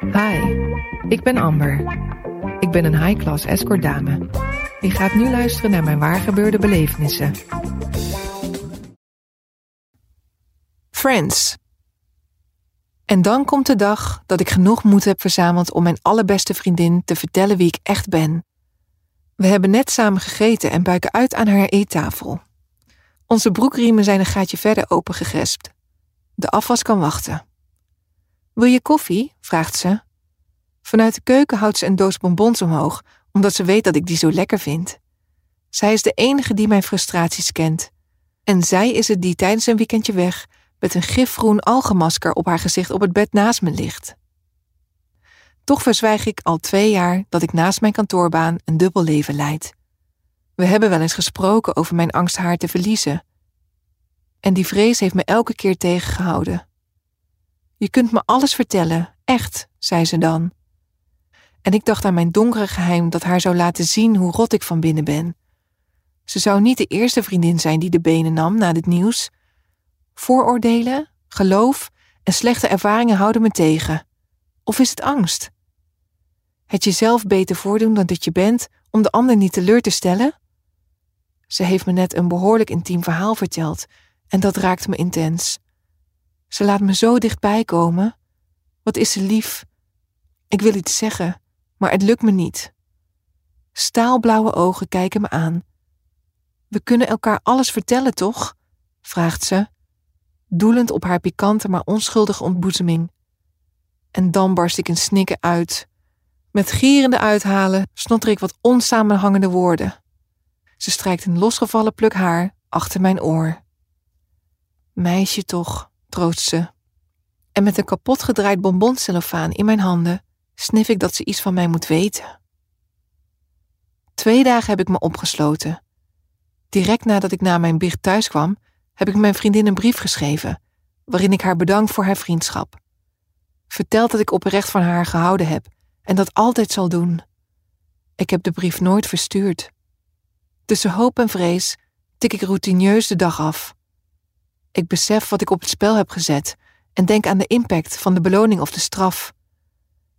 Hi, ik ben Amber. Ik ben een high-class escort dame. Je gaat nu luisteren naar mijn waargebeurde belevenissen. Friends. En dan komt de dag dat ik genoeg moed heb verzameld om mijn allerbeste vriendin te vertellen wie ik echt ben. We hebben net samen gegeten en buiken uit aan haar eettafel. Onze broekriemen zijn een gaatje verder opengegespt. De afwas kan wachten. Wil je koffie? vraagt ze. Vanuit de keuken houdt ze een doos bonbons omhoog, omdat ze weet dat ik die zo lekker vind. Zij is de enige die mijn frustraties kent. En zij is het die tijdens een weekendje weg met een gifgroen algemasker op haar gezicht op het bed naast me ligt. Toch verzwijg ik al twee jaar dat ik naast mijn kantoorbaan een dubbel leven leid. We hebben wel eens gesproken over mijn angst haar te verliezen. En die vrees heeft me elke keer tegengehouden. Je kunt me alles vertellen, echt, zei ze dan. En ik dacht aan mijn donkere geheim dat haar zou laten zien hoe rot ik van binnen ben. Ze zou niet de eerste vriendin zijn die de benen nam na dit nieuws. Vooroordelen, geloof en slechte ervaringen houden me tegen. Of is het angst? Het jezelf beter voordoen dan dat je bent om de ander niet teleur te stellen? Ze heeft me net een behoorlijk intiem verhaal verteld en dat raakt me intens. Ze laat me zo dichtbij komen. Wat is ze lief? Ik wil iets zeggen, maar het lukt me niet. Staalblauwe ogen kijken me aan. We kunnen elkaar alles vertellen, toch? vraagt ze, doelend op haar pikante maar onschuldige ontboezeming. En dan barst ik in snikken uit. Met gierende uithalen snotter ik wat onsamenhangende woorden. Ze strijkt een losgevallen pluk haar achter mijn oor. Meisje toch, En met een kapot gedraaid bonbonscellofaan in mijn handen snif ik dat ze iets van mij moet weten. Twee dagen heb ik me opgesloten. Direct nadat ik na mijn biecht thuis kwam, heb ik mijn vriendin een brief geschreven, waarin ik haar bedank voor haar vriendschap. Vertel dat ik oprecht van haar gehouden heb en dat altijd zal doen. Ik heb de brief nooit verstuurd. Tussen hoop en vrees tik ik routineus de dag af. Ik besef wat ik op het spel heb gezet en denk aan de impact van de beloning of de straf.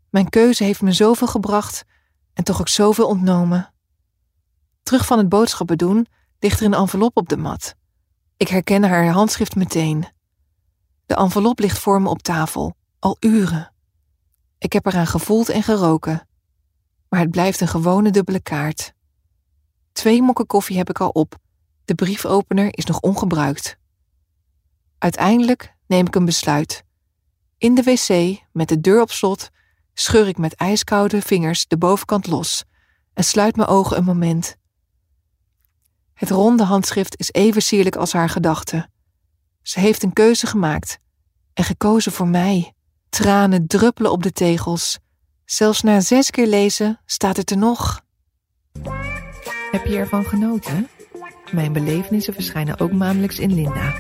Mijn keuze heeft me zoveel gebracht en toch ook zoveel ontnomen. Terug van het boodschappen doen ligt er een envelop op de mat. Ik herken haar handschrift meteen. De envelop ligt voor me op tafel, al uren. Ik heb eraan gevoeld en geroken, maar het blijft een gewone dubbele kaart. Twee mokken koffie heb ik al op. De briefopener is nog ongebruikt. Uiteindelijk neem ik een besluit. In de wc, met de deur op slot, scheur ik met ijskoude vingers de bovenkant los en sluit mijn ogen een moment. Het ronde handschrift is even sierlijk als haar gedachten. Ze heeft een keuze gemaakt en gekozen voor mij. Tranen druppelen op de tegels. Zelfs na zes keer lezen staat het er nog. Heb je ervan genoten? Mijn belevenissen verschijnen ook maandelijks in Linda.